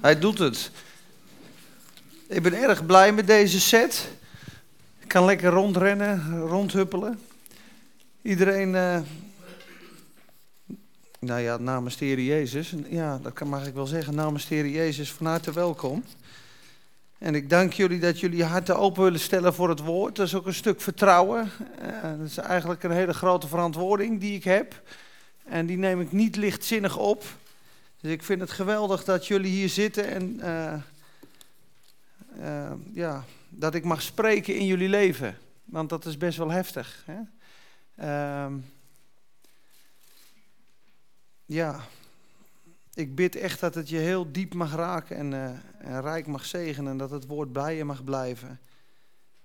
Hij doet het. Ik ben erg blij met deze set. Ik kan lekker rondrennen, rondhuppelen. Iedereen, uh, nou ja, namens de Heer Jezus, ja, dat mag ik wel zeggen, namens de Heer Jezus van harte welkom. En ik dank jullie dat jullie je harten open willen stellen voor het woord. Dat is ook een stuk vertrouwen. Uh, dat is eigenlijk een hele grote verantwoording die ik heb. En die neem ik niet lichtzinnig op. Dus ik vind het geweldig dat jullie hier zitten en uh, uh, ja, dat ik mag spreken in jullie leven. Want dat is best wel heftig. Hè? Uh, ja, ik bid echt dat het je heel diep mag raken en, uh, en rijk mag zegenen. En dat het woord bij je mag blijven.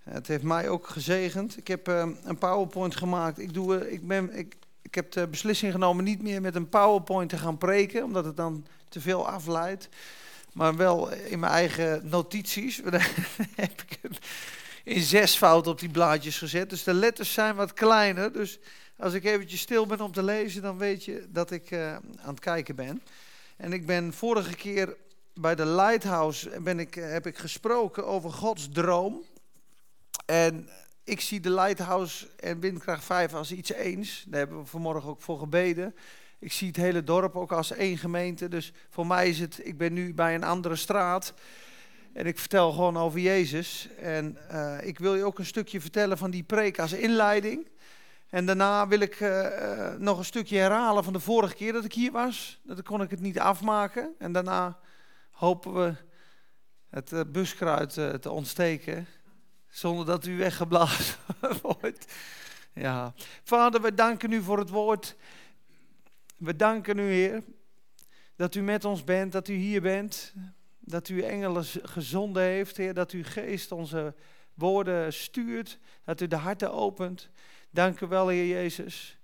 Het heeft mij ook gezegend. Ik heb een PowerPoint gemaakt. Ik, doe, ik, ben, ik, ik heb de beslissing genomen niet meer met een PowerPoint te gaan preken, omdat het dan te veel afleidt. Maar wel in mijn eigen notities. heb ik het in zes fouten op die blaadjes gezet. Dus de letters zijn wat kleiner. Dus als ik eventjes stil ben om te lezen, dan weet je dat ik uh, aan het kijken ben. En ik ben vorige keer bij de Lighthouse ben ik, heb ik gesproken over Gods droom. En ik zie de Lighthouse en Windkracht 5 als iets eens. Daar hebben we vanmorgen ook voor gebeden. Ik zie het hele dorp ook als één gemeente. Dus voor mij is het, ik ben nu bij een andere straat. En ik vertel gewoon over Jezus. En uh, ik wil je ook een stukje vertellen van die preek als inleiding. En daarna wil ik uh, uh, nog een stukje herhalen van de vorige keer dat ik hier was. Dat kon ik het niet afmaken. En daarna hopen we het buskruid te ontsteken zonder dat u weggeblazen wordt. Ja. Vader, we danken u voor het woord. We danken u, Heer, dat u met ons bent, dat u hier bent. Dat u engelen gezonden heeft, Heer. Dat uw geest onze woorden stuurt. Dat u de harten opent. Dank u wel, Heer Jezus,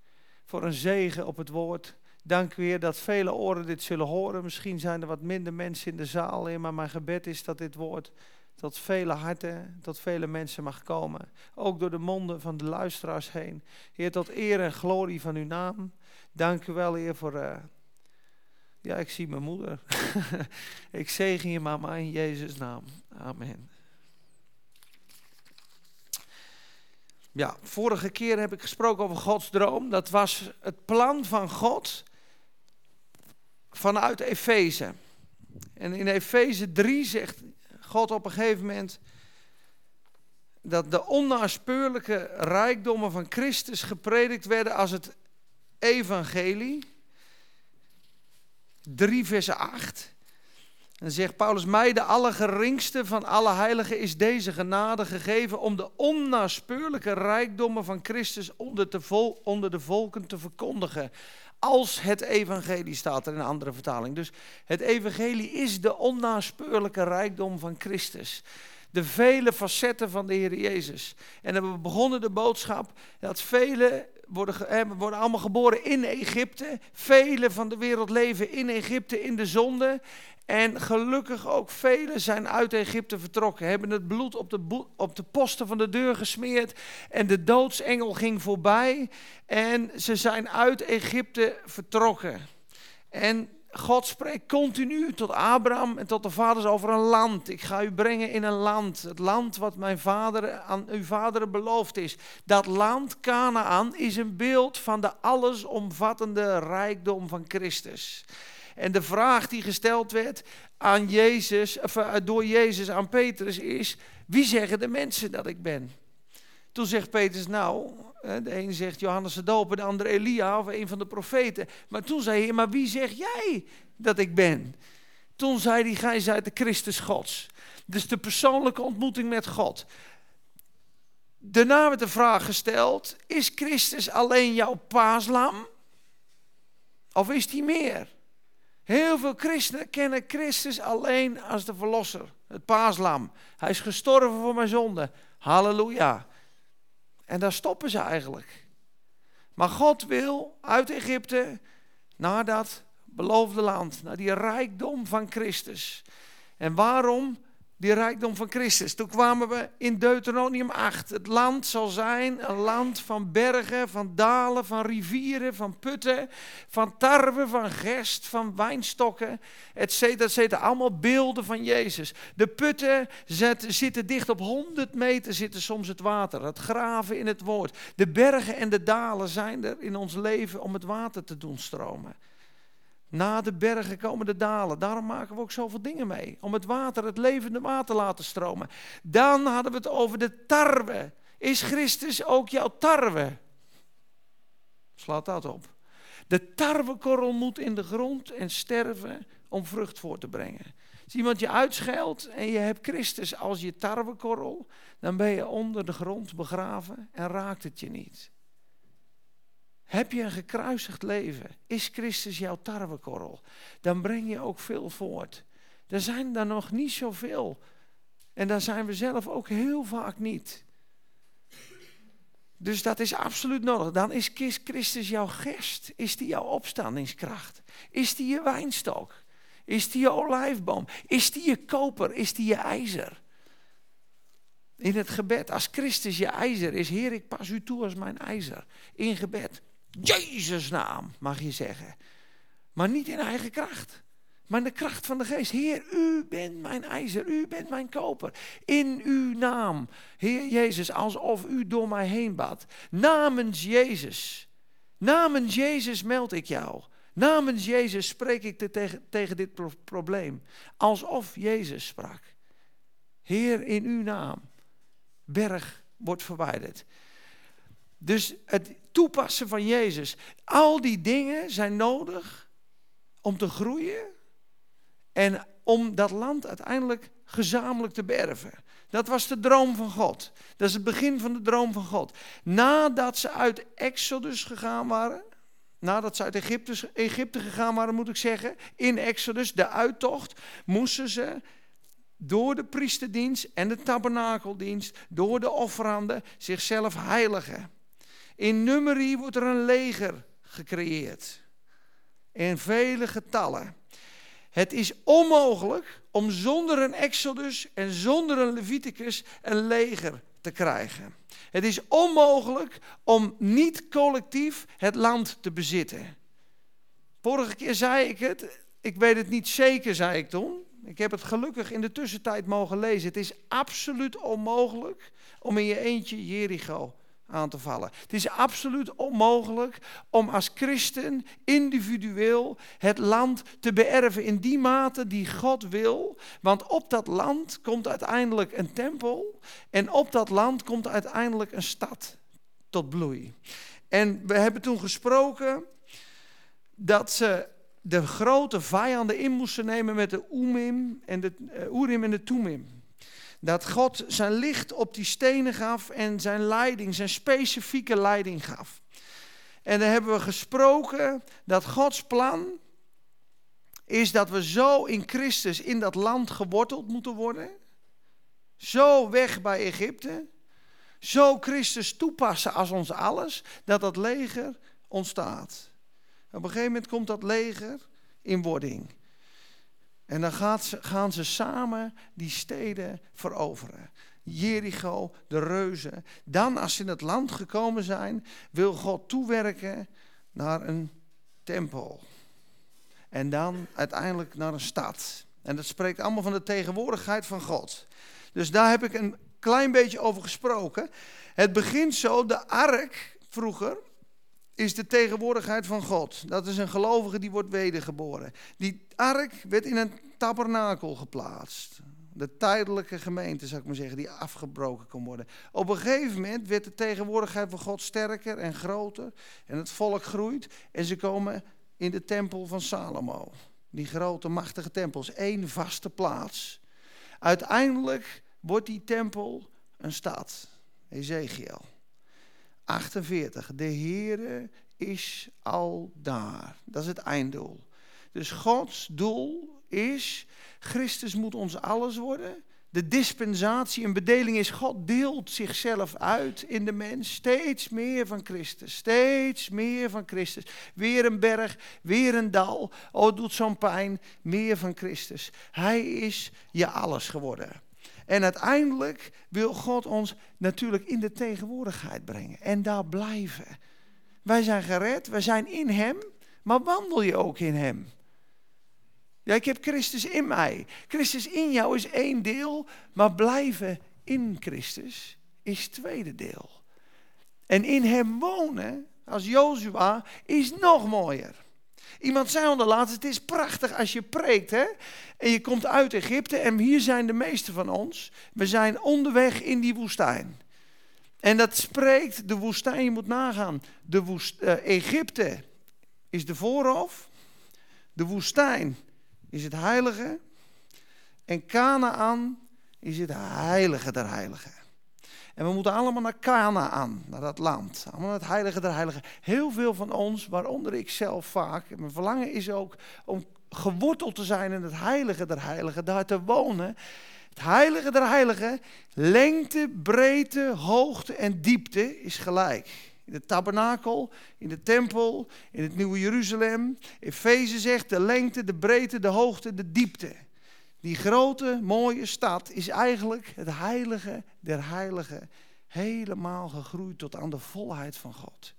voor een zegen op het woord. Dank u, Heer, dat vele oren dit zullen horen. Misschien zijn er wat minder mensen in de zaal, Heer, maar mijn gebed is dat dit woord tot vele harten, tot vele mensen mag komen. Ook door de monden van de luisteraars heen. Heer, tot eer en glorie van uw naam. Dank u wel, Heer, voor... Uh, ja, ik zie mijn moeder. ik zegen je mama in Jezus' naam. Amen. Ja, vorige keer heb ik gesproken over Gods droom. Dat was het plan van God vanuit Efeze. En in Efeze 3 zegt God op een gegeven moment dat de onnaspeurlijke rijkdommen van Christus gepredikt werden als het evangelie. 3 vers 8. Dan zegt Paulus, mij de allergeringste van alle heiligen is deze genade gegeven om de onnaspeurlijke rijkdommen van Christus onder onder de volken te verkondigen. Als het evangelie staat er in een andere vertaling. Dus het evangelie is de onnaspeurlijke rijkdom van Christus. De vele facetten van de Heer Jezus. En we begonnen de boodschap dat vele worden, worden allemaal geboren in Egypte. Vele van de wereld leven in Egypte in de zonde. En gelukkig ook velen zijn uit Egypte vertrokken, hebben het bloed op de, op de posten van de deur gesmeerd en de doodsengel ging voorbij en ze zijn uit Egypte vertrokken. En God spreekt continu tot Abraham en tot de vaders over een land. Ik ga u brengen in een land. Het land wat mijn vader aan uw vaderen beloofd is. Dat land, Canaan, is een beeld van de allesomvattende rijkdom van Christus. En de vraag die gesteld werd aan Jezus, of eh, door Jezus aan Petrus is: wie zeggen de mensen dat ik ben? Toen zegt Petrus, nou, de een zegt Johannes de Doper, de ander Elia of een van de profeten. Maar toen zei hij, maar wie zeg jij dat ik ben? Toen zei hij, gij zijt de Christus Gods. Dus de persoonlijke ontmoeting met God. Daarna werd de vraag gesteld, is Christus alleen jouw paaslam? Of is hij meer? Heel veel christenen kennen Christus alleen als de verlosser, het paaslam. Hij is gestorven voor mijn zonde. Halleluja. En daar stoppen ze eigenlijk. Maar God wil uit Egypte naar dat beloofde land, naar die rijkdom van Christus. En waarom die rijkdom van Christus. Toen kwamen we in Deuteronomium 8. Het land zal zijn een land van bergen, van dalen, van rivieren, van putten, van tarwe, van gerst, van wijnstokken, et cetera, et cetera. Allemaal beelden van Jezus. De putten zitten dicht op 100 meter zitten soms het water. Het graven in het woord. De bergen en de dalen zijn er in ons leven om het water te doen stromen. Na de bergen komen de dalen. Daarom maken we ook zoveel dingen mee. Om het water, het levende water te laten stromen. Dan hadden we het over de tarwe. Is Christus ook jouw tarwe? Slaat dat op. De tarwekorrel moet in de grond en sterven om vrucht voor te brengen. Als iemand je uitscheldt en je hebt Christus als je tarwekorrel, dan ben je onder de grond begraven en raakt het je niet. Heb je een gekruisigd leven? Is Christus jouw tarwekorrel? Dan breng je ook veel voort. Er zijn er nog niet zoveel. En daar zijn we zelf ook heel vaak niet. Dus dat is absoluut nodig. Dan is Christus jouw gest. Is die jouw opstandingskracht? Is die je wijnstok? Is die je olijfboom? Is die je koper? Is die je ijzer? In het gebed, als Christus je ijzer is, Heer, ik pas u toe als mijn ijzer. In gebed. Jezus naam, mag je zeggen. Maar niet in eigen kracht. Maar in de kracht van de geest. Heer, u bent mijn ijzer, u bent mijn koper. In uw naam, Heer Jezus, alsof u door mij heen bad. Namens Jezus, namens Jezus meld ik jou. Namens Jezus spreek ik tegen, tegen dit probleem. Alsof Jezus sprak. Heer, in uw naam. Berg wordt verwijderd. Dus het toepassen van Jezus. Al die dingen zijn nodig om te groeien en om dat land uiteindelijk gezamenlijk te berven. Dat was de droom van God. Dat is het begin van de droom van God. Nadat ze uit Exodus gegaan waren, nadat ze uit Egypte, Egypte gegaan waren, moet ik zeggen, in Exodus, de uittocht, moesten ze door de priesterdienst en de tabernakeldienst, door de offeranden, zichzelf heiligen. In Nummerie wordt er een leger gecreëerd. In vele getallen. Het is onmogelijk om zonder een Exodus en zonder een Leviticus een leger te krijgen. Het is onmogelijk om niet collectief het land te bezitten. Vorige keer zei ik het, ik weet het niet zeker, zei ik toen. Ik heb het gelukkig in de tussentijd mogen lezen. Het is absoluut onmogelijk om in je eentje Jericho aan te vallen. Het is absoluut onmogelijk om als christen individueel het land te beërven in die mate die God wil. Want op dat land komt uiteindelijk een tempel en op dat land komt uiteindelijk een stad tot bloei. En we hebben toen gesproken dat ze de grote vijanden in moesten nemen met de Oemim en de uh, Urim en de Tumim. Dat God zijn licht op die stenen gaf en zijn leiding, zijn specifieke leiding gaf. En dan hebben we gesproken dat Gods plan is dat we zo in Christus in dat land geworteld moeten worden. Zo weg bij Egypte. Zo Christus toepassen als ons alles, dat dat leger ontstaat. Op een gegeven moment komt dat leger in wording. En dan gaat gaan ze samen die steden veroveren. Jericho, de reuzen. Dan, als ze in het land gekomen zijn, wil God toewerken naar een tempel. En dan uiteindelijk naar een stad. En dat spreekt allemaal van de tegenwoordigheid van God. Dus daar heb ik een klein beetje over gesproken. Het begint zo, de ark vroeger is de tegenwoordigheid van God. Dat is een gelovige die wordt wedergeboren. Die ark werd in een tabernakel geplaatst. De tijdelijke gemeente, zou ik maar zeggen, die afgebroken kon worden. Op een gegeven moment werd de tegenwoordigheid van God sterker en groter. En het volk groeit. En ze komen in de tempel van Salomo. Die grote, machtige tempels. één vaste plaats. Uiteindelijk wordt die tempel een stad. Ezekiel. 48. De Heere is al daar. Dat is het einddoel. Dus Gods doel is, Christus moet ons alles worden. De dispensatie en bedeling is, God deelt zichzelf uit in de mens. Steeds meer van Christus, steeds meer van Christus. Weer een berg, weer een dal. Oh, doet zo'n pijn. Meer van Christus. Hij is je alles geworden. En uiteindelijk wil God ons natuurlijk in de tegenwoordigheid brengen en daar blijven. Wij zijn gered, wij zijn in Hem, maar wandel je ook in Hem? Ja, ik heb Christus in mij. Christus in jou is één deel, maar blijven in Christus is tweede deel. En in Hem wonen, als Jozua, is nog mooier. Iemand zei onderlaatst, het is prachtig als je preekt hè? en je komt uit Egypte en hier zijn de meeste van ons. We zijn onderweg in die woestijn. En dat spreekt de woestijn, je moet nagaan. De woest, uh, Egypte is de voorhof, de woestijn is het heilige en Canaan is het heilige der heiligen. En we moeten allemaal naar Canaan, naar dat land. Allemaal naar het heilige der heiligen. Heel veel van ons, waaronder ik zelf vaak, mijn verlangen is ook om geworteld te zijn in het heilige der heiligen, daar te wonen. Het heilige der heiligen, lengte, breedte, hoogte en diepte is gelijk. In de tabernakel, in de tempel, in het nieuwe Jeruzalem. Efeze zegt de lengte, de breedte, de hoogte, de diepte. Die grote, mooie stad is eigenlijk het heilige der heiligen. Helemaal gegroeid tot aan de volheid van God.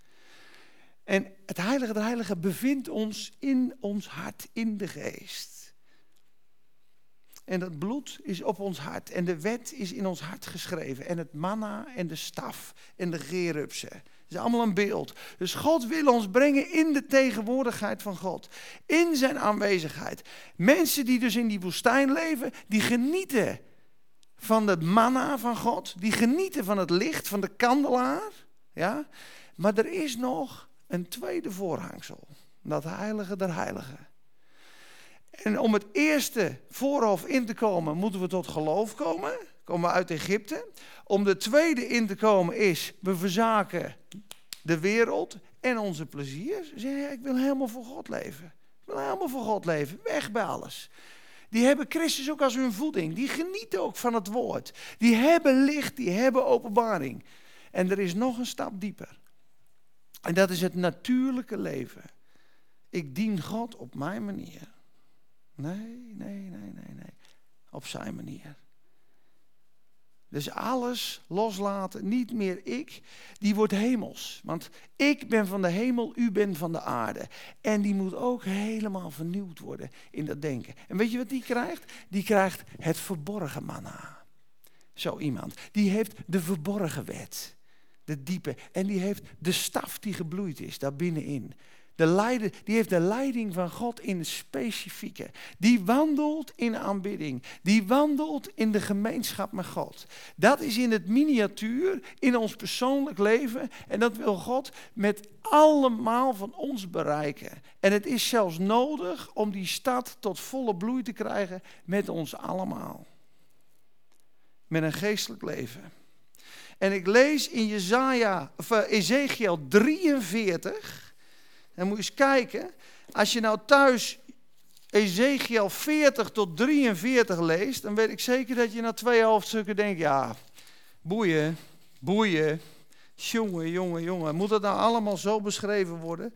En het heilige der heiligen bevindt ons in ons hart, in de geest. En dat bloed is op ons hart. En de wet is in ons hart geschreven. En het manna en de staf en de gerupsen is allemaal een beeld. Dus God wil ons brengen in de tegenwoordigheid van God. In zijn aanwezigheid. Mensen die dus in die woestijn leven, die genieten van het manna van God. Die genieten van het licht van de kandelaar. Ja? Maar er is nog een tweede voorhangsel. Dat heilige der heiligen. En om het eerste voorhof in te komen, moeten we tot geloof komen. Komen we uit Egypte. Om de tweede in te komen is, we verzaken de wereld en onze plezier. Zeggen, ik wil helemaal voor God leven. Ik wil helemaal voor God leven. Weg bij alles. Die hebben Christus ook als hun voeding. Die genieten ook van het woord. Die hebben licht, die hebben openbaring. En er is nog een stap dieper. En dat is het natuurlijke leven. Ik dien God op mijn manier. Nee, nee, nee, nee, nee. Op zijn manier. Dus alles loslaten, niet meer ik, die wordt hemels. Want ik ben van de hemel, u bent van de aarde. En die moet ook helemaal vernieuwd worden in dat denken. En weet je wat die krijgt? Die krijgt het verborgen manna. Zo iemand. Die heeft de verborgen wet. De diepe. En die heeft de staf die gebloeid is daar binnenin. De leider, die heeft de leiding van God in het specifieke. Die wandelt in aanbidding. Die wandelt in de gemeenschap met God. Dat is in het miniatuur, in ons persoonlijk leven. En dat wil God met allemaal van ons bereiken. En het is zelfs nodig om die stad tot volle bloei te krijgen met ons allemaal. Met een geestelijk leven. En ik lees in Jezaja, of eh, Ezekiel 43 en moet je eens kijken, als je nou thuis Ezekiel 40 tot 43 leest, dan weet ik zeker dat je na twee hoofdstukken denkt, ja, boeien, boeien, jongen, jongen, jongen. Moet het nou allemaal zo beschreven worden,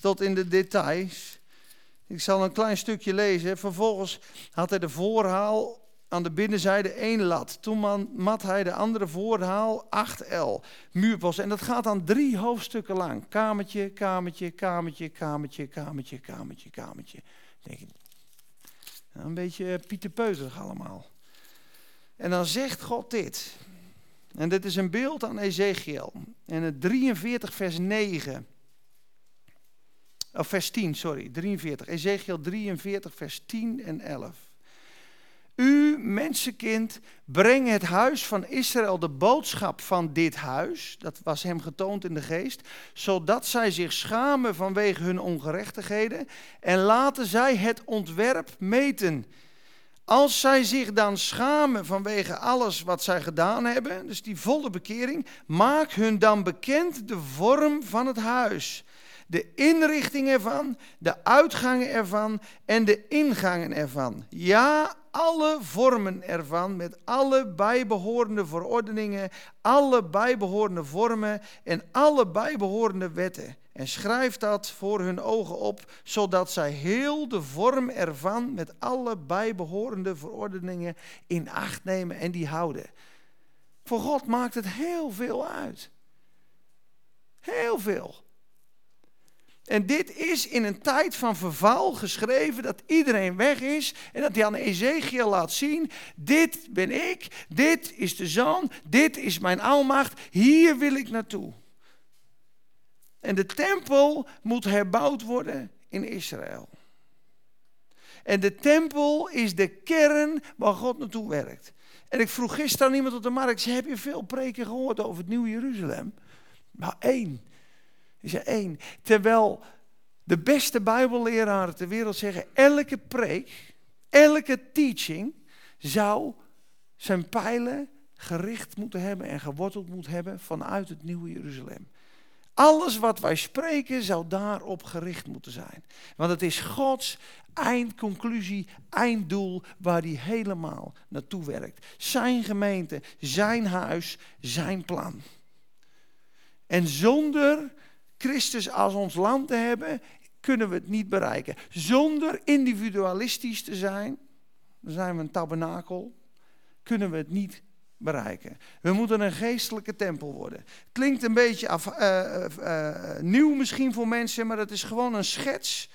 tot in de details? Ik zal een klein stukje lezen. Vervolgens had hij de voorhaal aan de binnenzijde één lat. Toen mat hij de andere voorhaal 8L. Muurpost. En dat gaat dan drie hoofdstukken lang. Kamertje, kamertje, kamertje, kamertje, kamertje, kamertje, kamertje. Denk ik. Nou, een beetje Pieter Peuterig allemaal. En dan zegt God dit. En dit is een beeld aan Ezekiel. En het 43 vers 9. Of vers 10, sorry. 43. Ezekiel 43 vers 10 en 11. U, mensenkind, breng het huis van Israël de boodschap van dit huis, dat was hem getoond in de geest, zodat zij zich schamen vanwege hun ongerechtigheden en laten zij het ontwerp meten. Als zij zich dan schamen vanwege alles wat zij gedaan hebben, dus die volle bekering, maak hun dan bekend de vorm van het huis de inrichting ervan, de uitgangen ervan en de ingangen ervan. Ja, alle vormen ervan met alle bijbehorende verordeningen, alle bijbehorende vormen en alle bijbehorende wetten. en schrijf dat voor hun ogen op, zodat zij heel de vorm ervan met alle bijbehorende verordeningen in acht nemen en die houden. Voor God maakt het heel veel uit. Heel veel. En dit is in een tijd van verval geschreven, dat iedereen weg is en dat hij aan Ezekiel laat zien, dit ben ik, dit is de zoon, dit is mijn almacht, hier wil ik naartoe. En de tempel moet herbouwd worden in Israël. En de tempel is de kern waar God naartoe werkt. En ik vroeg gisteren aan iemand op de markt, heb je veel preken gehoord over het Nieuwe Jeruzalem? Nou, één. Is er één. Terwijl de beste Bijbelleraren ter wereld zeggen: elke preek, elke teaching zou zijn pijlen gericht moeten hebben en geworteld moeten hebben vanuit het Nieuwe Jeruzalem. Alles wat wij spreken zou daarop gericht moeten zijn. Want het is Gods eindconclusie, einddoel waar hij helemaal naartoe werkt. Zijn gemeente, zijn huis, zijn plan. En zonder Christus als ons land te hebben, kunnen we het niet bereiken. Zonder individualistisch te zijn, dan zijn we een tabernakel, kunnen we het niet bereiken. We moeten een geestelijke tempel worden. Klinkt een beetje af, uh, uh, nieuw misschien voor mensen, maar het is gewoon een schets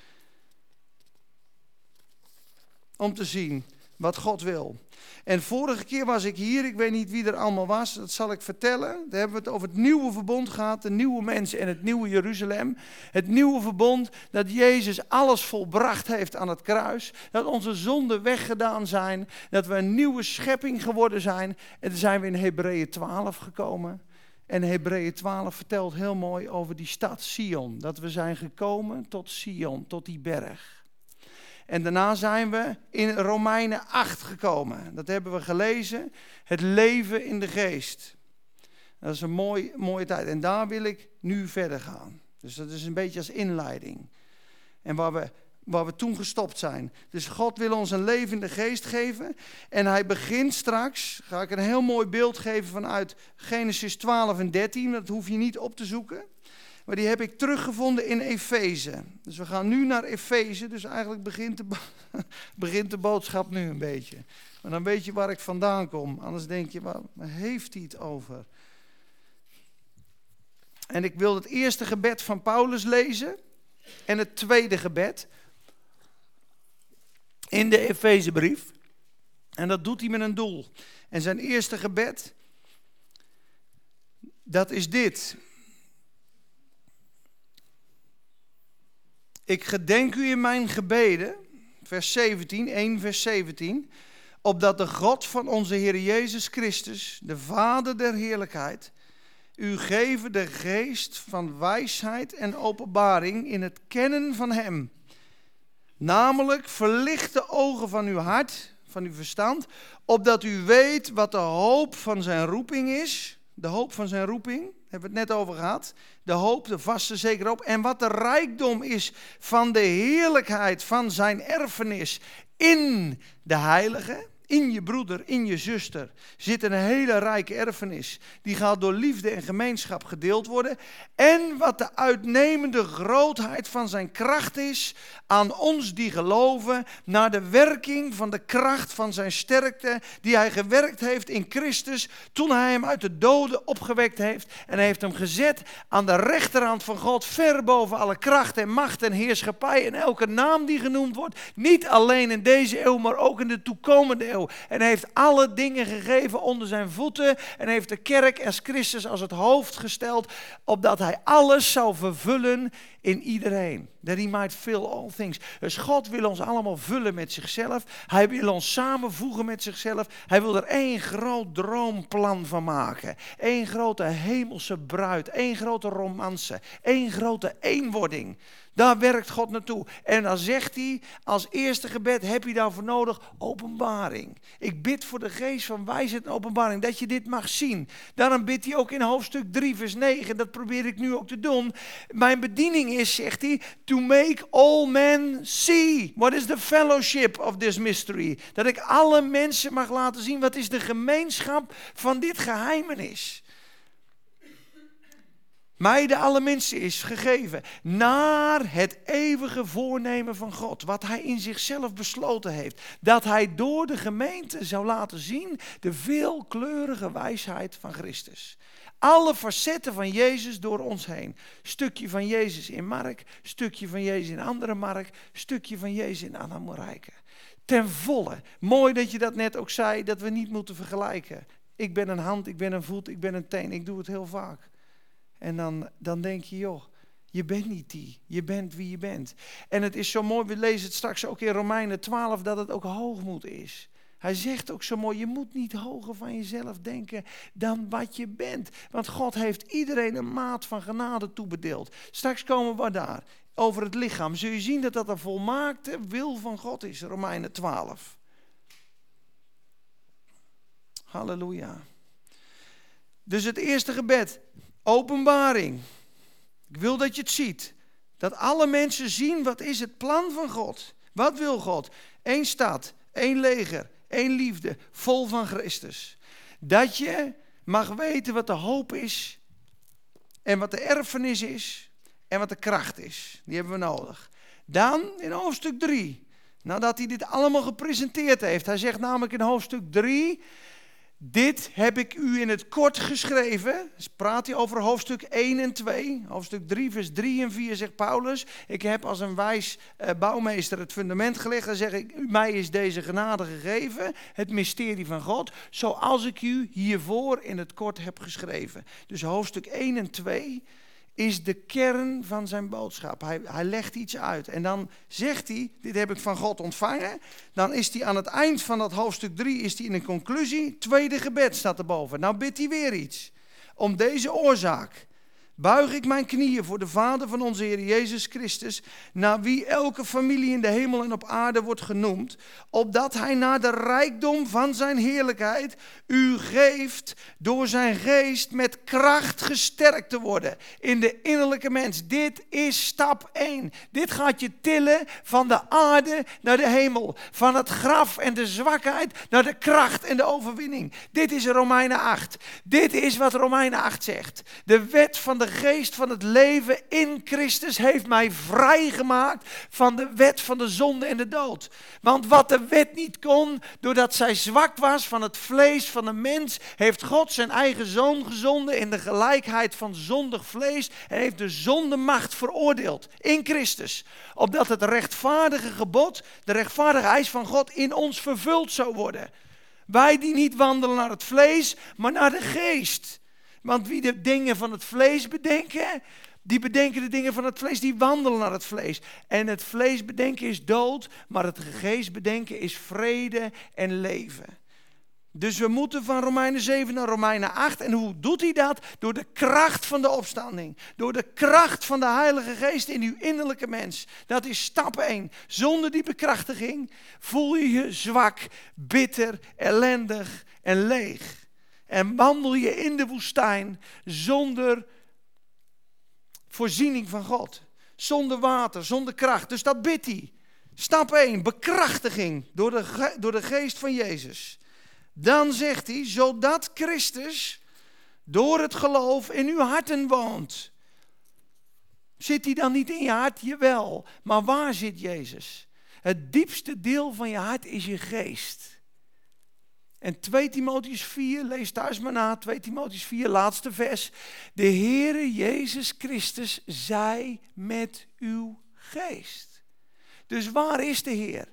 om te zien wat God wil. En vorige keer was ik hier, ik weet niet wie er allemaal was, dat zal ik vertellen. Daar hebben we het over het nieuwe verbond gehad, de nieuwe mensen en het nieuwe Jeruzalem. Het nieuwe verbond dat Jezus alles volbracht heeft aan het kruis. Dat onze zonden weggedaan zijn, dat we een nieuwe schepping geworden zijn. En dan zijn we in Hebreeën 12 gekomen. En Hebreeën 12 vertelt heel mooi over die stad Sion. Dat we zijn gekomen tot Sion, tot die berg. En daarna zijn we in Romeinen 8 gekomen. Dat hebben we gelezen. Het leven in de geest. Dat is een mooi, mooie tijd. En daar wil ik nu verder gaan. Dus dat is een beetje als inleiding. En waar we, waar we toen gestopt zijn. Dus God wil ons een levende geest geven. En hij begint straks, ga ik een heel mooi beeld geven vanuit Genesis 12 en 13. Dat hoef je niet op te zoeken. Maar die heb ik teruggevonden in Efeze. Dus we gaan nu naar Efeze. Dus eigenlijk begint de, begint de boodschap nu een beetje. Maar dan weet je waar ik vandaan kom. Anders denk je, waar heeft hij het over? En ik wil het eerste gebed van Paulus lezen. En het tweede gebed. In de Efezebrief. En dat doet hij met een doel. En zijn eerste gebed. Dat is dit. Ik gedenk u in mijn gebeden, vers 17, 1 vers 17, opdat de God van onze Heer Jezus Christus, de Vader der heerlijkheid, u geven de geest van wijsheid en openbaring in het kennen van Hem. Namelijk verlicht de ogen van uw hart, van uw verstand, opdat u weet wat de hoop van zijn roeping is. De hoop van zijn roeping hebben we het net over gehad. De hoop, de vaste zeker hoop. En wat de rijkdom is van de heerlijkheid van zijn erfenis in de heilige in je broeder, in je zuster zit een hele rijke erfenis. Die gaat door liefde en gemeenschap gedeeld worden. En wat de uitnemende grootheid van zijn kracht is aan ons die geloven, naar de werking van de kracht van zijn sterkte, die hij gewerkt heeft in Christus toen hij hem uit de doden opgewekt heeft. En heeft hem gezet aan de rechterhand van God, ver boven alle kracht en macht en heerschappij en elke naam die genoemd wordt. Niet alleen in deze eeuw, maar ook in de toekomende eeuw en hij heeft alle dingen gegeven onder zijn voeten. En heeft de kerk als Christus als het hoofd gesteld. Opdat hij alles zou vervullen in iedereen. That he might fill all things. Dus God wil ons allemaal vullen met zichzelf. Hij wil ons samenvoegen met zichzelf. Hij wil er één groot droomplan van maken. Eén grote hemelse bruid. één grote romance. één grote eenwording. Daar werkt God naartoe. En dan zegt hij, als eerste gebed heb je daarvoor nodig openbaring. Ik bid voor de geest van wijsheid en openbaring, dat je dit mag zien. Daarom bidt hij ook in hoofdstuk 3, vers 9, dat probeer ik nu ook te doen. Mijn bediening is, zegt hij, to make all men see. What is the fellowship of this mystery? Dat ik alle mensen mag laten zien, wat is de gemeenschap van dit geheimenis. Mij de alle mensen is gegeven naar het eeuwige voornemen van God, wat hij in zichzelf besloten heeft, dat hij door de gemeente zou laten zien de veelkleurige wijsheid van Christus. Alle facetten van Jezus door ons heen. Stukje van Jezus in Mark, stukje van Jezus in andere Mark, stukje van Jezus in Anna Morijke. Ten volle. Mooi dat je dat net ook zei, dat we niet moeten vergelijken. Ik ben een hand, ik ben een voet, ik ben een teen. Ik doe het heel vaak. En dan, dan denk je, joh, je bent niet die. Je bent wie je bent. En het is zo mooi, we lezen het straks ook in Romeinen 12, dat het ook hoogmoed is. Hij zegt ook zo mooi, je moet niet hoger van jezelf denken dan wat je bent. Want God heeft iedereen een maat van genade toebedeeld. Straks komen we daar, over het lichaam. Zul je zien dat dat een volmaakte wil van God is, Romeinen 12. Halleluja. Dus het eerste gebed, openbaring. Ik wil dat je het ziet. Dat alle mensen zien wat is het plan van God. Wat wil God? Eén stad, één leger, één liefde, vol van Christus. Dat je mag weten wat de hoop is en wat de erfenis is en wat de kracht is. Die hebben we nodig. Dan in hoofdstuk 3, nadat hij dit allemaal gepresenteerd heeft. Hij zegt namelijk in hoofdstuk 3, dit heb ik u in het kort geschreven. Dus praat hij over hoofdstuk 1 en 2. Hoofdstuk 3, vers 3 en 4 zegt Paulus. Ik heb als een wijs eh, bouwmeester het fundament gelegd. Dan zeg ik, mij is deze genade gegeven. Het mysterie van God. Zoals ik u hiervoor in het kort heb geschreven. Dus hoofdstuk 1 en 2 is de kern van zijn boodschap. Hij, hij legt iets uit. En dan zegt hij, dit heb ik van God ontvangen. Dan is hij aan het eind van dat hoofdstuk 3 is hij in een conclusie. Tweede gebed staat erboven. Nou bidt hij weer iets. Om deze oorzaak buig ik mijn knieën voor de Vader van onze Heer Jezus Christus, naar wie elke familie in de hemel en op aarde wordt genoemd, opdat Hij naar de rijkdom van Zijn heerlijkheid u geeft door Zijn geest met kracht gesterkt te worden in de innerlijke mens. Dit is stap 1. Dit gaat je tillen van de aarde naar de hemel, van het graf en de zwakheid naar de kracht en de overwinning. Dit is Romeinen 8. Dit is wat Romeinen 8 zegt. De wet van de de geest van het leven in Christus heeft mij vrijgemaakt van de wet van de zonde en de dood. Want wat de wet niet kon, doordat zij zwak was van het vlees van de mens, heeft God zijn eigen zoon gezonden in de gelijkheid van zondig vlees en heeft de zondemacht veroordeeld in Christus. Opdat het rechtvaardige gebod, de rechtvaardige eis van God in ons vervuld zou worden. Wij die niet wandelen naar het vlees, maar naar de geest. Want wie de dingen van het vlees bedenken, die bedenken de dingen van het vlees, die wandelen naar het vlees. En het vlees bedenken is dood, maar het geest bedenken is vrede en leven. Dus we moeten van Romeinen 7 naar Romeinen 8. En hoe doet hij dat? Door de kracht van de opstanding. Door de kracht van de Heilige Geest in uw innerlijke mens. Dat is stap 1. Zonder die bekrachtiging voel je je zwak, bitter, ellendig en leeg. En wandel je in de woestijn zonder voorziening van God. Zonder water, zonder kracht. Dus dat bidt hij. Stap 1, bekrachtiging door de, door de geest van Jezus. Dan zegt hij, zodat Christus door het geloof in uw harten woont. Zit hij dan niet in je hart? Jawel. Maar waar zit Jezus? Het diepste deel van je hart is je geest. En 2 Timotheus 4, lees thuis maar na, 2 Timotheus 4, laatste vers. De Heere Jezus Christus zij met uw geest. Dus waar is de Heer?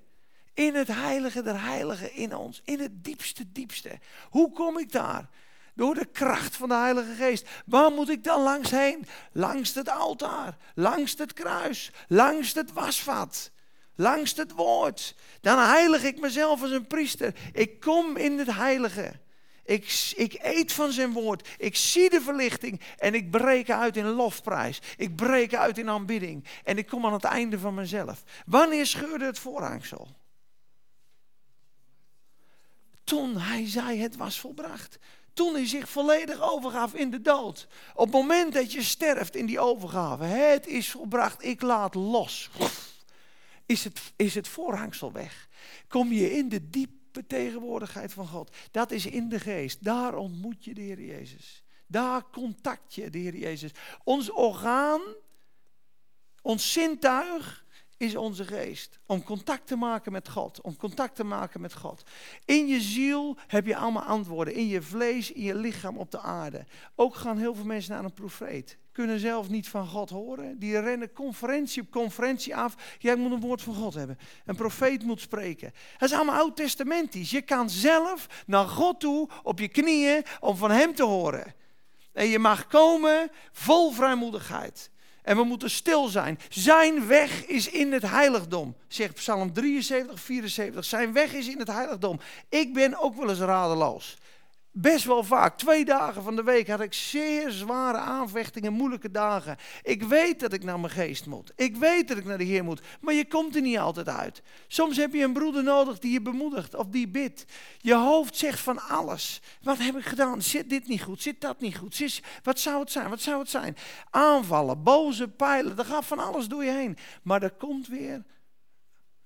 In het heilige der heiligen in ons, in het diepste, diepste. Hoe kom ik daar? Door de kracht van de Heilige Geest. Waar moet ik dan langs heen? Langs het altaar, langs het kruis, langs het wasvat langs het woord. Dan heilig ik mezelf als een priester. Ik kom in het heilige. Ik, ik eet van zijn woord. Ik zie de verlichting. En ik breek uit in lofprijs. Ik breek uit in aanbidding. En ik kom aan het einde van mezelf. Wanneer scheurde het voorhangsel? Toen hij zei het was volbracht. Toen hij zich volledig overgaf in de dood. Op het moment dat je sterft in die overgave. Het is volbracht. Ik laat los is het, is het voorhangsel weg. Kom je in de diepe tegenwoordigheid van God. Dat is in de geest. Daar ontmoet je de Heer Jezus. Daar contact je, de Heer Jezus. Ons orgaan, ons zintuig is onze geest. Om contact te maken met God. Om contact te maken met God. In je ziel heb je allemaal antwoorden. In je vlees, in je lichaam op de aarde. Ook gaan heel veel mensen naar een profeet. Kunnen zelf niet van God horen. Die rennen conferentie op conferentie af. Jij moet een woord van God hebben. Een profeet moet spreken. Dat is allemaal oud-testamentisch. Je kan zelf naar God toe op je knieën om van hem te horen. En je mag komen vol vrijmoedigheid. En we moeten stil zijn. Zijn weg is in het heiligdom. Zegt Psalm 73, 74. Zijn weg is in het heiligdom. Ik ben ook wel eens radeloos. Best wel vaak. Twee dagen van de week had ik zeer zware aanvechtingen, moeilijke dagen. Ik weet dat ik naar mijn geest moet. Ik weet dat ik naar de Heer moet. Maar je komt er niet altijd uit. Soms heb je een broeder nodig die je bemoedigt of die bidt. Je hoofd zegt van alles. Wat heb ik gedaan? Zit dit niet goed? Zit dat niet goed? Zit, wat zou het zijn? Wat zou het zijn? Aanvallen, boze pijlen. Er gaat van alles door je heen. Maar er komt weer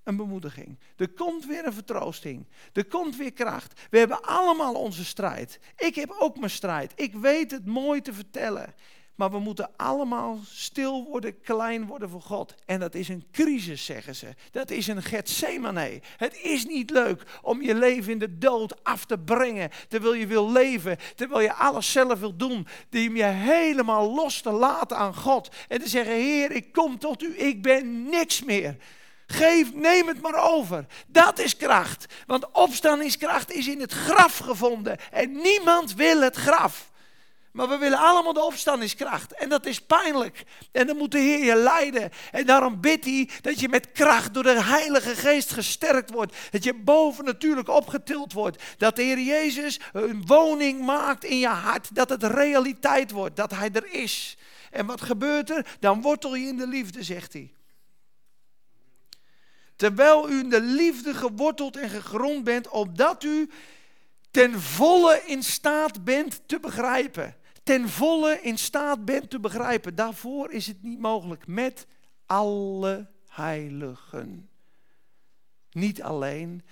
een bemoediging. Er komt weer een vertroosting. Er komt weer kracht. We hebben allemaal onze strijd. Ik heb ook mijn strijd. Ik weet het mooi te vertellen. Maar we moeten allemaal stil worden, klein worden voor God. En dat is een crisis, zeggen ze. Dat is een Gethsemane. Het is niet leuk om je leven in de dood af te brengen. Terwijl je wil leven, terwijl je alles zelf wil doen. Die je helemaal los te laten aan God. En te zeggen, Heer, ik kom tot u, ik ben niks meer. Geef, neem het maar over. Dat is kracht. Want opstandingskracht is in het graf gevonden. En niemand wil het graf. Maar we willen allemaal de opstandingskracht. En dat is pijnlijk. En dan moet de Heer je leiden. En daarom bidt hij dat je met kracht door de Heilige Geest gesterkt wordt. Dat je boven natuurlijk opgetild wordt. Dat de Heer Jezus een woning maakt in je hart. Dat het realiteit wordt. Dat Hij er is. En wat gebeurt er? Dan wortel je in de liefde, zegt hij. Terwijl u in de liefde geworteld en gegrond bent, opdat u ten volle in staat bent te begrijpen. Ten volle in staat bent te begrijpen. Daarvoor is het niet mogelijk met alle heiligen. Niet alleen.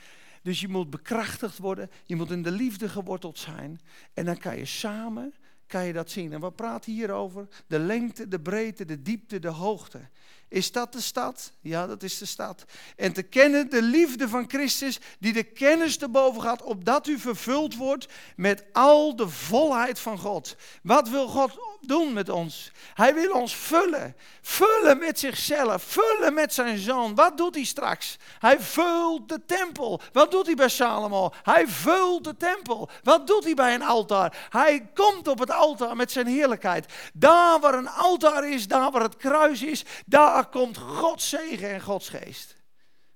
Dus je moet bekrachtigd worden, je moet in de liefde geworteld zijn. En dan kan je samen kan je dat zien. En we praten hier over de lengte, de breedte, de diepte, de hoogte. Is dat de stad? Ja, dat is de stad. En te kennen de liefde van Christus, die de kennis te boven gaat, opdat u vervuld wordt met al de volheid van God. Wat wil God doen met ons? Hij wil ons vullen. Vullen met zichzelf. Vullen met zijn zoon. Wat doet hij straks? Hij vult de tempel. Wat doet hij bij Salomo? Hij vult de tempel. Wat doet hij bij een altaar? Hij komt op het altaar met zijn heerlijkheid. Daar waar een altaar is, daar waar het kruis is, daar komt Gods zegen en Gods geest.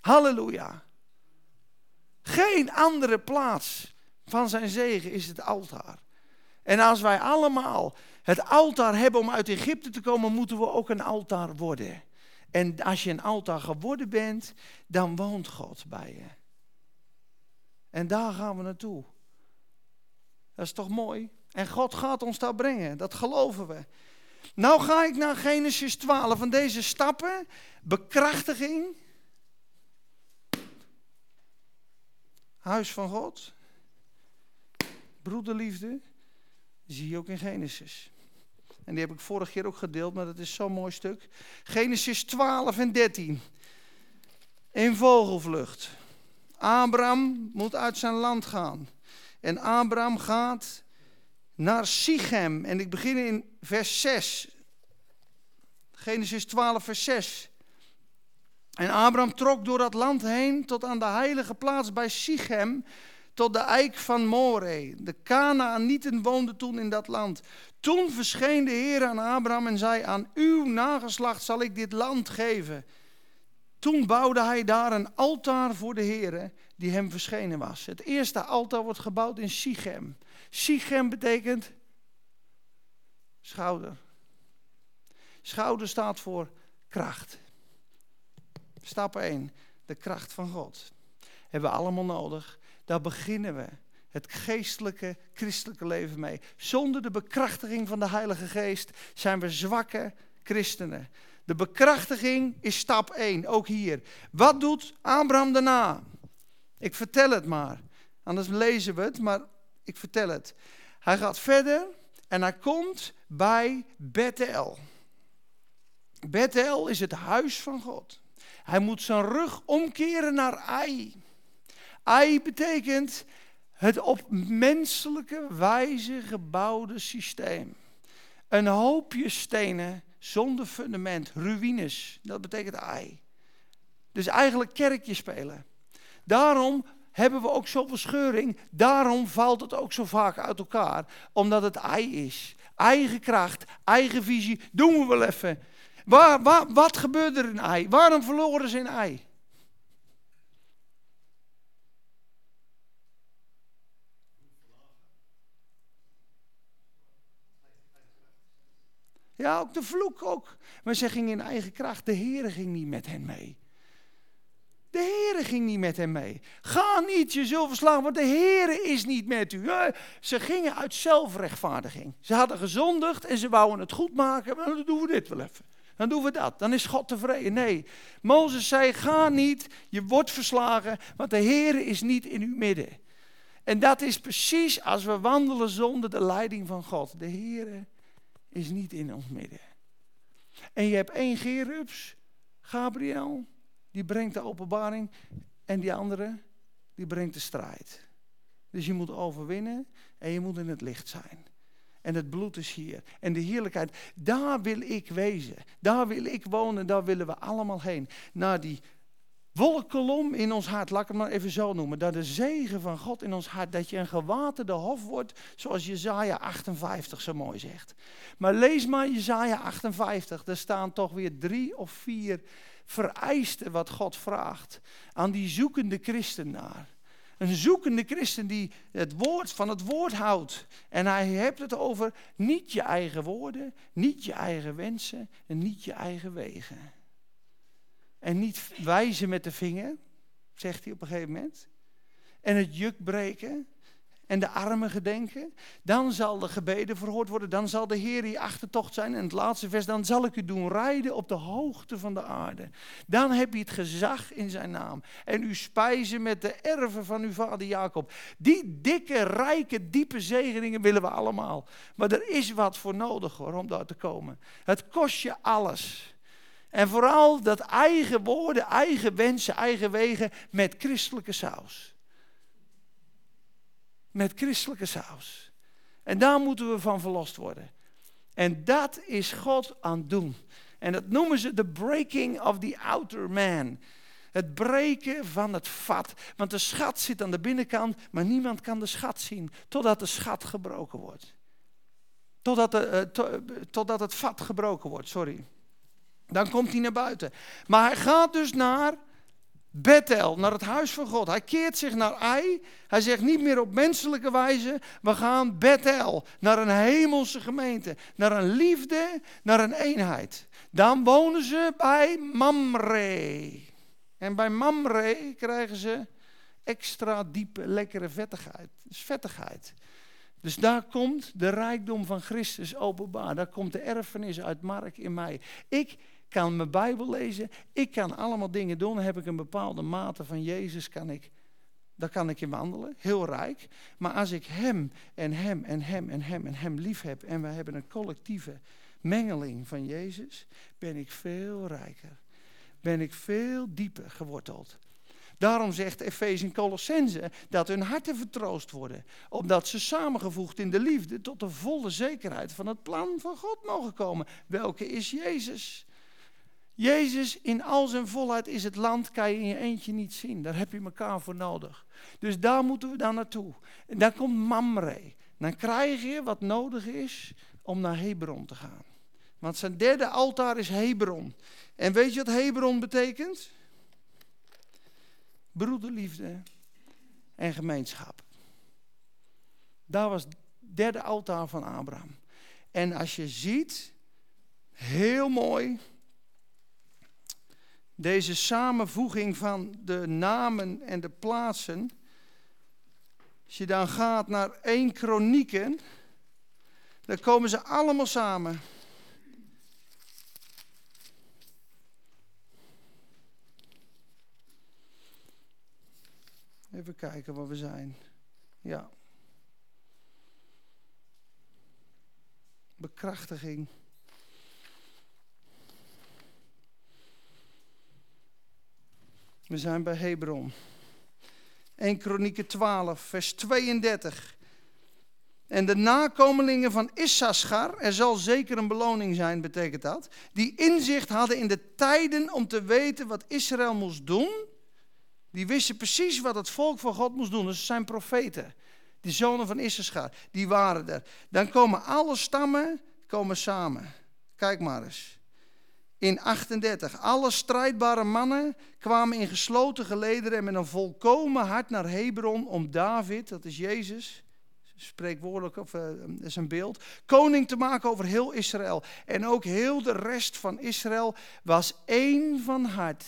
Halleluja. Geen andere plaats van zijn zegen is het altaar. En als wij allemaal het altaar hebben om uit Egypte te komen, moeten we ook een altaar worden. En als je een altaar geworden bent, dan woont God bij je. En daar gaan we naartoe. Dat is toch mooi? En God gaat ons daar brengen, dat geloven we. Nou ga ik naar Genesis 12 van deze stappen. Bekrachtiging. Huis van God. Broederliefde. Zie je ook in Genesis. En die heb ik vorige keer ook gedeeld, maar dat is zo'n mooi stuk. Genesis 12 en 13. Een vogelvlucht. Abraham moet uit zijn land gaan. En Abraham gaat naar Sichem. En ik begin in vers 6. Genesis 12, vers 6. En Abraham trok door dat land heen tot aan de heilige plaats bij Sichem, tot de eik van More. De Kanaanieten woonden toen in dat land. Toen verscheen de Heer aan Abraham en zei: Aan uw nageslacht zal ik dit land geven. Toen bouwde hij daar een altaar voor de Heer die hem verschenen was. Het eerste altaar wordt gebouwd in Sichem. Sichem betekent schouder. Schouder staat voor kracht. Stap 1, de kracht van God. Hebben we allemaal nodig. Daar beginnen we het geestelijke, christelijke leven mee. Zonder de bekrachtiging van de Heilige Geest zijn we zwakke christenen. De bekrachtiging is stap 1, ook hier. Wat doet Abraham daarna? Ik vertel het maar. Anders lezen we het, maar ik vertel het. Hij gaat verder En hij komt bij Bethel. Bethel is het huis van God. Hij moet zijn rug omkeren naar Ai. Ai betekent het op menselijke wijze gebouwde systeem. Een hoopje stenen zonder fundament, ruïnes, dat betekent Ai. Dus eigenlijk kerkje spelen. Daarom hebben we ook zoveel scheuring. Daarom valt het ook zo vaak uit elkaar. Omdat het ei is. Eigen kracht, eigen visie. Doen we wel even. Waar, wat gebeurde er in ei? Waarom verloren ze in ei? Ja, ook de vloek ook. Maar ze gingen in eigen kracht. De Heer ging niet met hen mee. De Heere ging niet met hem mee. Ga niet, je zult verslagen, want de Heere is niet met u. Ze gingen uit zelfrechtvaardiging. Ze hadden gezondigd en ze wouden het goed maken. Maar dan doen we dit wel even. Dan doen we dat. Dan is God tevreden. Nee, Mozes zei, ga niet, je wordt verslagen, want de Heere is niet in uw midden. En dat is precies als we wandelen zonder de leiding van God. De Heere is niet in ons midden. En je hebt één Gerubs, Gabriel, die brengt de openbaring. En die andere, die brengt de strijd. Dus je moet overwinnen en je moet in het licht zijn. En het bloed is hier. En de heerlijkheid, daar wil ik wezen. Daar wil ik wonen, daar willen we allemaal heen. Naar die wolkolom in ons hart, laat ik het maar even zo noemen. Dat de zegen van God in ons hart, dat je een gewaterde hof wordt, zoals Jezaja 58 zo mooi zegt. Maar lees maar Jezaja 58, er staan toch weer drie of vier vereiste wat God vraagt aan die zoekende christen naar. Een zoekende christen die het woord van het woord houdt. En hij heeft het over niet je eigen woorden, niet je eigen wensen en niet je eigen wegen. En niet wijzen met de vinger, zegt hij op een gegeven moment. En het juk breken en de armen gedenken. Dan zal de gebeden verhoord worden. Dan zal de Heer je achtertocht zijn. En het laatste vers, dan zal ik u doen rijden op de hoogte van de aarde. Dan heb je het gezag in zijn naam. En u spijzen met de erven van uw vader Jacob. Die dikke, rijke, diepe zegeningen willen we allemaal. Maar er is wat voor nodig om daar te komen. Het kost je alles. En vooral dat eigen woorden, eigen wensen, eigen wegen met christelijke saus met christelijke saus. En daar moeten we van verlost worden. En dat is God aan het doen. En dat noemen ze de breaking of the outer man. Het breken van het vat. Want de schat zit aan de binnenkant, maar niemand kan de schat zien totdat de schat gebroken wordt. Totdat, de, uh, totdat het vat gebroken wordt, sorry. Dan komt hij naar buiten. Maar hij gaat dus naar Bethel, naar het huis van God. Hij keert zich naar Ai. Hij zegt niet meer op menselijke wijze. We gaan Bethel, naar een hemelse gemeente. Naar een liefde, naar een eenheid. Dan wonen ze bij Mamre. En bij Mamre krijgen ze extra diepe, lekkere vettigheid. Dus vettigheid. Dus daar komt de rijkdom van Christus openbaar. Daar komt de erfenis uit Mark in mij. Ik kan mijn Bijbel lezen. Ik kan allemaal dingen doen. Heb ik een bepaalde mate van Jezus, kan ik, daar kan ik in wandelen. Heel rijk. Maar als ik hem en hem en hem en hem en hem lief heb en we hebben een collectieve mengeling van Jezus, ben ik veel rijker. Ben ik veel dieper geworteld. Daarom zegt Efeze in Colossense dat hun harten vertroost worden. Omdat ze samengevoegd in de liefde tot de volle zekerheid van het plan van God mogen komen. Welke is Jezus? Jezus in al zijn volheid is het land, kan je in je eentje niet zien. Daar heb je elkaar voor nodig. Dus daar moeten we dan naartoe. En dan komt Mamre. Dan krijg je wat nodig is om naar Hebron te gaan. Want zijn derde altaar is Hebron. En weet je wat Hebron betekent? Broederliefde en gemeenschap. Daar was het derde altaar van Abraham. En als je ziet, heel mooi, deze samenvoeging van de namen en de plaatsen. Als je dan gaat naar één kronieken, dan komen ze allemaal samen. Even kijken waar we zijn. Ja. bekrachtiging. We zijn bij Hebron. 1 Kronieken 12, vers 32. En de nakomelingen van Issachar, er zal zeker een beloning zijn, betekent dat, die inzicht hadden in de tijden om te weten wat Israël moest doen, die wisten precies wat het volk van God moest doen. Dus zijn profeten, die zonen van Issachar, die waren er. Dan komen alle stammen komen samen. Kijk maar eens. In 38, alle strijdbare mannen kwamen in gesloten gelederen en met een volkomen hart naar Hebron om David, dat is Jezus, spreekwoordelijk, of uh, is een beeld, koning te maken over heel Israël. En ook heel de rest van Israël was één van hart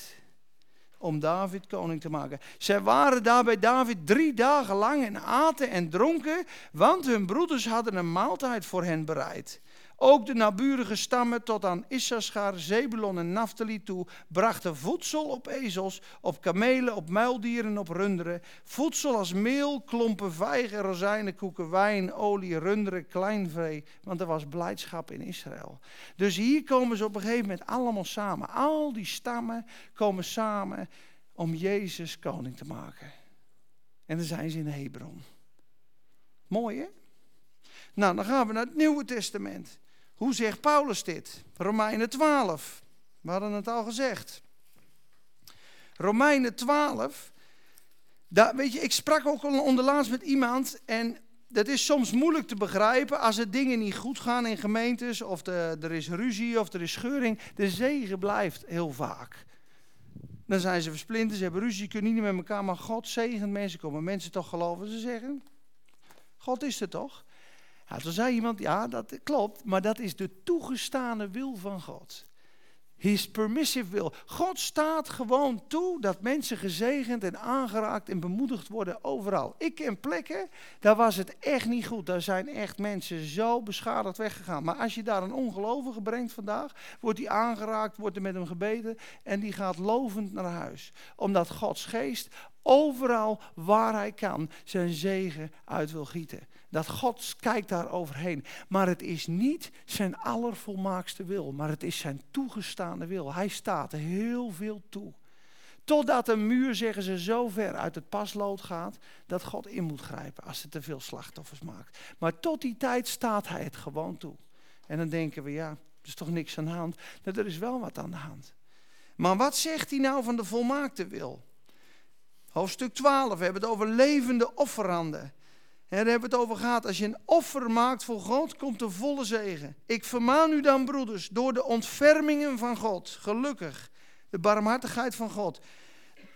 om David koning te maken. Zij waren daar bij David drie dagen lang en aten en dronken, want hun broeders hadden een maaltijd voor hen bereid. Ook de naburige stammen tot aan Issachar, Zebulon en Naphtali toe brachten voedsel op ezels, op kamelen, op muildieren, op runderen. Voedsel als meel, klompen vijgen, rozijnen, koeken, wijn, olie, runderen, kleinvee. Want er was blijdschap in Israël. Dus hier komen ze op een gegeven moment allemaal samen. Al die stammen komen samen om Jezus koning te maken. En dan zijn ze in Hebron. Mooi hè? Nou, dan gaan we naar het Nieuwe Testament. Hoe zegt Paulus dit? Romeinen 12. We hadden het al gezegd. Romeinen 12. Daar, weet je, ik sprak ook onderlaatst met iemand en dat is soms moeilijk te begrijpen als er dingen niet goed gaan in gemeentes of de, er is ruzie of er is scheuring. De zegen blijft heel vaak. Dan zijn ze versplinterd, ze hebben ruzie, kunnen niet met elkaar, maar God zegent mensen. Komen mensen toch geloven? Ze zeggen, God is er toch? Ja, toen zei iemand, ja, dat klopt, maar dat is de toegestane wil van God. His permissive will. God staat gewoon toe dat mensen gezegend en aangeraakt en bemoedigd worden overal. Ik ken plekken, daar was het echt niet goed. Daar zijn echt mensen zo beschadigd weggegaan. Maar als je daar een ongelovige brengt vandaag, wordt die aangeraakt, wordt er met hem gebeden en die gaat lovend naar huis. Omdat Gods geest overal waar hij kan zijn zegen uit wil gieten. Dat God kijkt daar overheen. Maar het is niet zijn allervolmaakste wil, maar het is zijn toegestaande wil. Hij staat heel veel toe. Totdat een muur, zeggen ze, zo ver uit het paslood gaat dat God in moet grijpen als het te veel slachtoffers maakt. Maar tot die tijd staat hij het gewoon toe. En dan denken we, ja, er is toch niks aan de hand. Nou, er is wel wat aan de hand. Maar wat zegt hij nou van de volmaakte wil? Hoofdstuk 12, we hebben het over levende offeranden. Daar hebben we het over gehad. Als je een offer maakt voor God, komt de volle zegen. Ik vermaan u dan, broeders, door de ontfermingen van God, gelukkig, de barmhartigheid van God,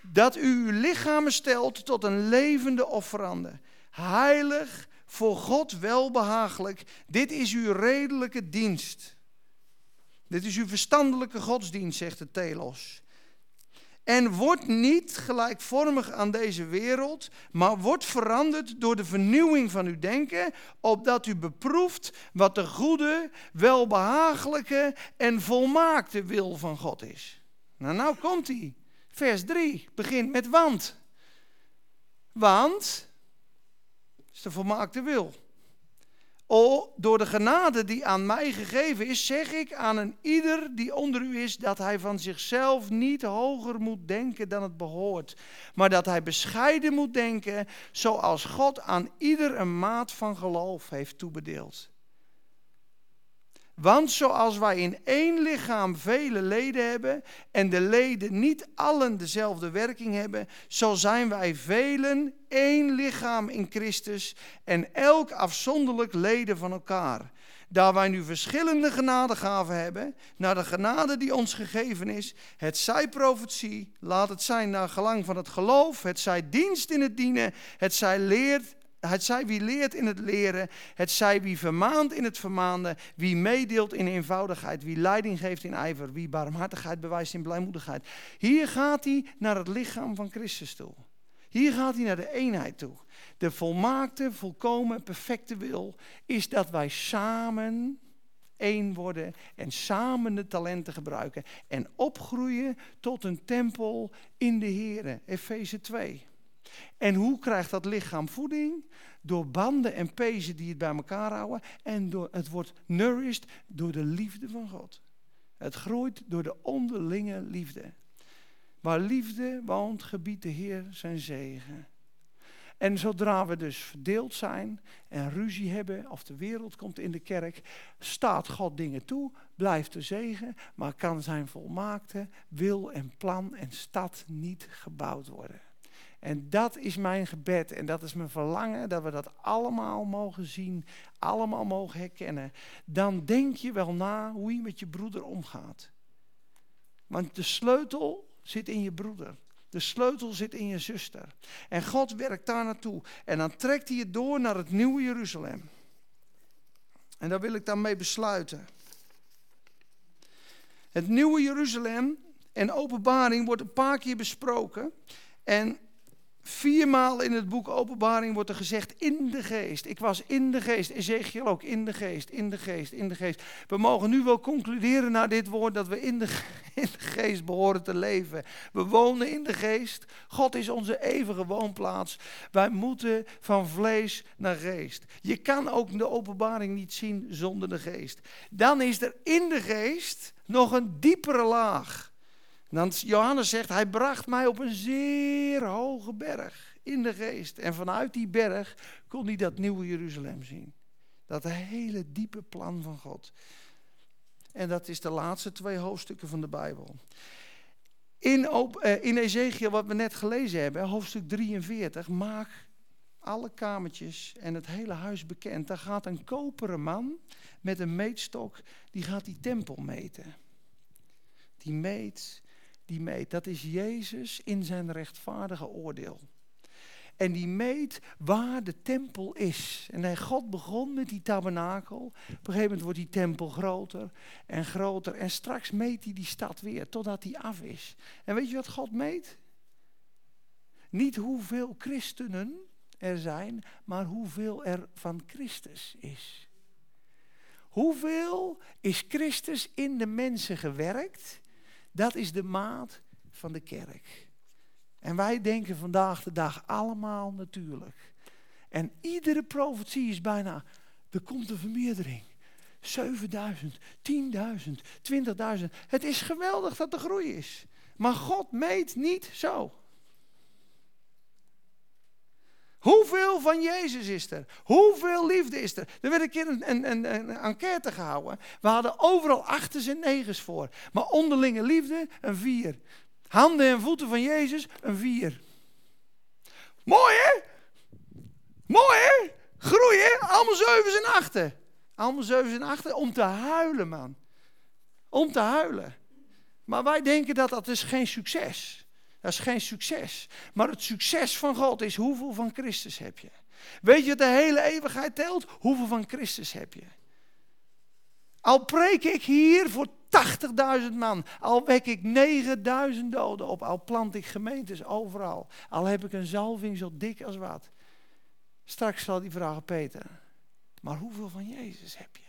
dat u uw lichamen stelt tot een levende offerande. Heilig, voor God welbehagelijk. Dit is uw redelijke dienst. Dit is uw verstandelijke godsdienst, zegt de Telos. En wordt niet gelijkvormig aan deze wereld, maar wordt veranderd door de vernieuwing van uw denken, opdat u beproeft wat de goede, welbehagelijke en volmaakte wil van God is. Nou, nou komt hij. Vers 3 begint met want. Want is de volmaakte wil. O, door de genade die aan mij gegeven is, zeg ik aan een ieder die onder u is dat hij van zichzelf niet hoger moet denken dan het behoort, maar dat hij bescheiden moet denken zoals God aan ieder een maat van geloof heeft toebedeeld. Want zoals wij in één lichaam vele leden hebben en de leden niet allen dezelfde werking hebben, zo zijn wij velen één lichaam in Christus en elk afzonderlijk leden van elkaar. Daar wij nu verschillende genadegaven hebben, naar de genade die ons gegeven is, het zij profetie, laat het zijn naar gelang van het geloof, het zij dienst in het dienen, het zij leert het zij wie leert in het leren, het zij wie vermaant in het vermaanden, wie meedeelt in eenvoudigheid, wie leiding geeft in ijver, wie barmhartigheid bewijst in blijmoedigheid. Hier gaat hij naar het lichaam van Christus toe. Hier gaat hij naar de eenheid toe. De volmaakte, volkomen, perfecte wil is dat wij samen één worden en samen de talenten gebruiken en opgroeien tot een tempel in de Here. Efeze 2. En hoe krijgt dat lichaam voeding? Door banden en pezen die het bij elkaar houden. En door, het wordt nourished door de liefde van God. Het groeit door de onderlinge liefde. Waar liefde woont, gebiedt de Heer zijn zegen. En zodra we dus verdeeld zijn en ruzie hebben, of de wereld komt in de kerk, staat God dingen toe, blijft de zegen, maar kan zijn volmaakte wil en plan en stad niet gebouwd worden. En dat is mijn gebed en dat is mijn verlangen, dat we dat allemaal mogen zien, allemaal mogen herkennen. Dan denk je wel na hoe je met je broeder omgaat. Want de sleutel zit in je broeder. De sleutel zit in je zuster. En God werkt daar naartoe. En dan trekt hij het door naar het nieuwe Jeruzalem. En daar wil ik dan mee besluiten. Het nieuwe Jeruzalem en openbaring wordt een paar keer besproken. En Viermaal in het boek Openbaring wordt er gezegd in de geest. Ik was in de geest. Ezekiel ook in de geest, in de geest, in de geest. We mogen nu wel concluderen naar dit woord dat we in de, in de geest behoren te leven. We wonen in de geest. God is onze eeuwige woonplaats. Wij moeten van vlees naar geest. Je kan ook de openbaring niet zien zonder de geest. Dan is er in de geest nog een diepere laag. Dan Johannes zegt, hij bracht mij op een zeer hoge berg in de geest. En vanuit die berg kon hij dat nieuwe Jeruzalem zien. Dat hele diepe plan van God. En dat is de laatste twee hoofdstukken van de Bijbel. In, eh, in Ezekiel, wat we net gelezen hebben, hoofdstuk 43, maak alle kamertjes en het hele huis bekend. Daar gaat een koperen man met een meetstok, die gaat die tempel meten. Die meet die meet. Dat is Jezus in zijn rechtvaardige oordeel. En die meet waar de tempel is. En God begon met die tabernakel. Op een gegeven moment wordt die tempel groter en groter. En straks meet hij die stad weer, totdat die af is. En weet je wat God meet? Niet hoeveel christenen er zijn, maar hoeveel er van Christus is. Hoeveel is Christus in de mensen gewerkt? Dat is de maat van de kerk. En wij denken vandaag de dag allemaal natuurlijk. En iedere profetie is bijna, er komt een vermeerdering. 7000, 10.000, 20.000. Het is geweldig dat er groei is. Maar God meet niet zo. Hoeveel van Jezus is er? Hoeveel liefde is er? Er werd een keer een, een, een, een enquête gehouden. We hadden overal achters en negens voor. Maar onderlinge liefde, een vier. Handen en voeten van Jezus, een vier. Mooi hè? Mooi hè? Groei hè? Allemaal zevens en achten. Allemaal zevens en achten om te huilen man. Om te huilen. Maar wij denken dat dat is geen succes dat is geen succes. Maar het succes van God is hoeveel van Christus heb je. Weet je de hele eeuwigheid telt? Hoeveel van Christus heb je? Al preek ik hier voor 80.000 man, al wek ik 9.000 doden op, al plant ik gemeentes overal, al heb ik een zalving zo dik als wat. Straks zal die vragen Peter, maar hoeveel van Jezus heb je?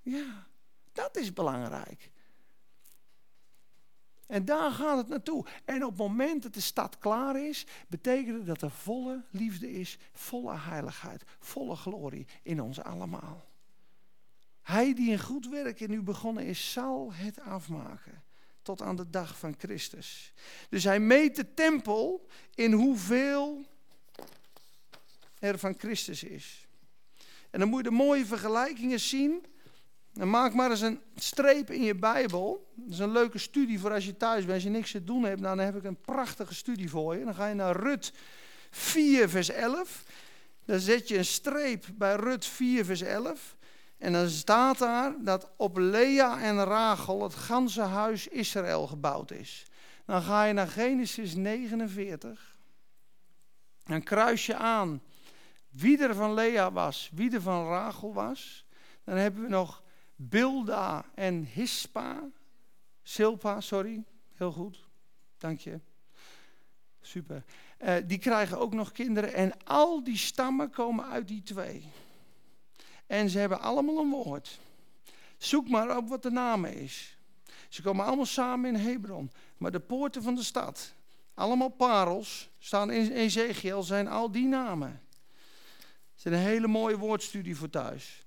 Ja. Dat is belangrijk. En daar gaat het naartoe. En op het moment dat de stad klaar is, betekent dat er volle liefde is, volle heiligheid, volle glorie in ons allemaal. Hij die een goed werk in u begonnen is, zal het afmaken. Tot aan de dag van Christus. Dus hij meet de tempel in hoeveel er van Christus is. En dan moet je de mooie vergelijkingen zien dan maak maar eens een streep in je Bijbel. Dat is een leuke studie voor als je thuis bent. Als je niks te doen hebt, nou, dan heb ik een prachtige studie voor je. Dan ga je naar Rut 4, vers 11. Dan zet je een streep bij Rut 4, vers 11. En dan staat daar dat op Lea en Rachel het ganse huis Israël gebouwd is. Dan ga je naar Genesis 49. Dan kruis je aan wie er van Lea was, wie er van Rachel was. Dan hebben we nog Bilda en Hispa. Silpa, sorry. Heel goed. Dank je. Super. Uh, die krijgen ook nog kinderen. En al die stammen komen uit die twee. En ze hebben allemaal een woord. Zoek maar op wat de naam is. Ze komen allemaal samen in Hebron. Maar de poorten van de stad, allemaal parels, staan in Ezekiel, zijn al die namen. Het is een hele mooie woordstudie voor thuis.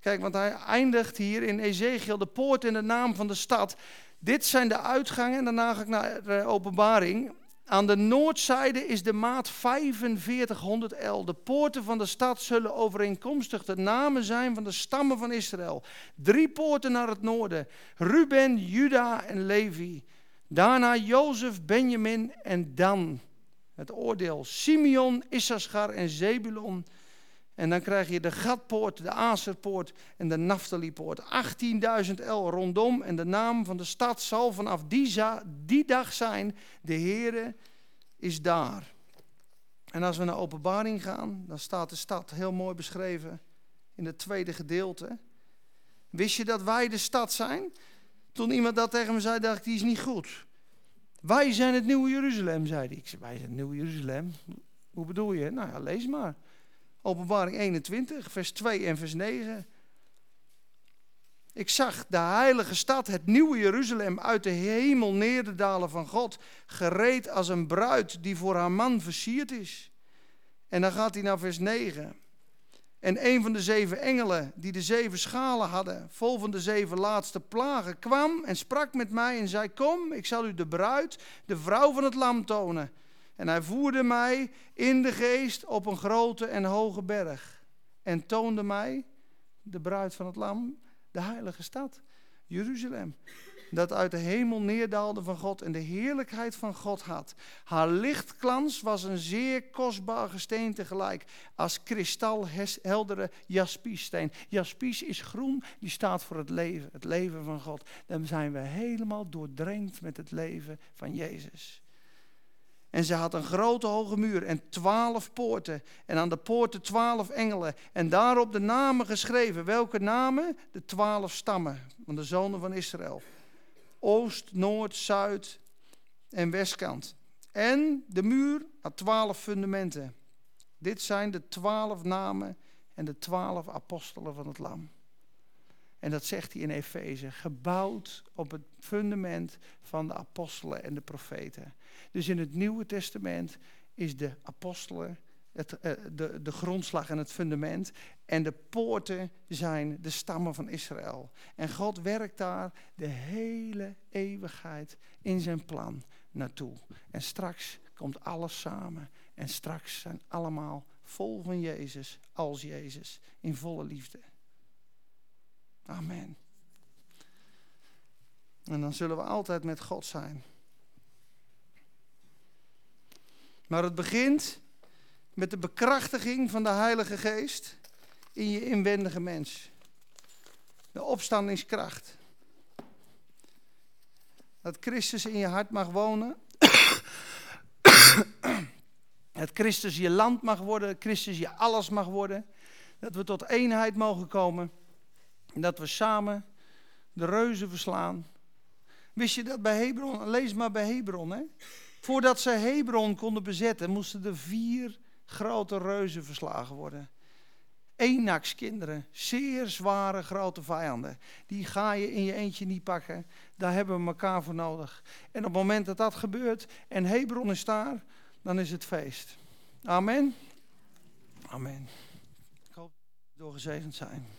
Kijk, want hij eindigt hier in Ezekiel de poort en de naam van de stad. Dit zijn de uitgangen en daarna ga ik naar de openbaring. Aan de noordzijde is de maat 4500 L. De poorten van de stad zullen overeenkomstig de namen zijn van de stammen van Israël. Drie poorten naar het noorden: Ruben, Juda en Levi. Daarna Jozef, Benjamin en Dan. Het oordeel: Simeon, Issachar en Zebulon. En dan krijg je de Gatpoort, de Aserpoort en de Naftalipoort. 18.000 L rondom. En de naam van de stad zal vanaf die, die dag zijn: De Heere is daar. En als we naar openbaring gaan, dan staat de stad heel mooi beschreven in het tweede gedeelte. Wist je dat wij de stad zijn? Toen iemand dat tegen me zei, dacht ik, die is niet goed. Wij zijn het nieuwe Jeruzalem, zei hij. Ik zei, wij zijn het nieuwe Jeruzalem. Hoe bedoel je? Nou ja, lees maar. Openbaring 21, vers 2 en vers 9. Ik zag de heilige stad, het nieuwe Jeruzalem, uit de hemel neerdalen van God, gereed als een bruid die voor haar man versierd is. En dan gaat hij naar vers 9. En een van de zeven engelen, die de zeven schalen hadden, vol van de zeven laatste plagen, kwam en sprak met mij en zei: Kom, ik zal u de bruid, de vrouw van het lam tonen. En hij voerde mij in de geest op een grote en hoge berg. En toonde mij, de bruid van het lam, de heilige stad, Jeruzalem. Dat uit de hemel neerdaalde van God en de heerlijkheid van God had. Haar lichtglans was een zeer kostbaar gesteen tegelijk. Als kristalheldere jaspiessteen. Jaspies is groen, die staat voor het leven. Het leven van God. Dan zijn we helemaal doordrenkt met het leven van Jezus. En ze had een grote hoge muur en twaalf poorten. En aan de poorten twaalf engelen. En daarop de namen geschreven. Welke namen? De twaalf stammen van de zonen van Israël. Oost, Noord, Zuid en Westkant. En de muur had twaalf fundamenten. Dit zijn de twaalf namen en de twaalf apostelen van het Lam. En dat zegt hij in Efeze, gebouwd op het fundament van de apostelen en de profeten. Dus in het Nieuwe Testament is de apostelen het, eh, de, de grondslag en het fundament. En de poorten zijn de stammen van Israël. En God werkt daar de hele eeuwigheid in zijn plan naartoe. En straks komt alles samen. En straks zijn allemaal vol van Jezus, als Jezus, in volle liefde. Amen. En dan zullen we altijd met God zijn. Maar het begint met de bekrachtiging van de Heilige Geest in je inwendige mens. De opstandingskracht. Dat Christus in je hart mag wonen. Dat Christus je land mag worden. Christus je alles mag worden. Dat we tot eenheid mogen komen. En dat we samen de reuzen verslaan. Wist je dat bij Hebron? Lees maar bij Hebron. Hè? Voordat ze Hebron konden bezetten, moesten er vier grote reuzen verslagen worden. Enakskinderen, zeer zware grote vijanden. Die ga je in je eentje niet pakken. Daar hebben we elkaar voor nodig. En op het moment dat dat gebeurt en Hebron is daar, dan is het feest. Amen. Amen. Ik hoop dat we doorgezegend zijn.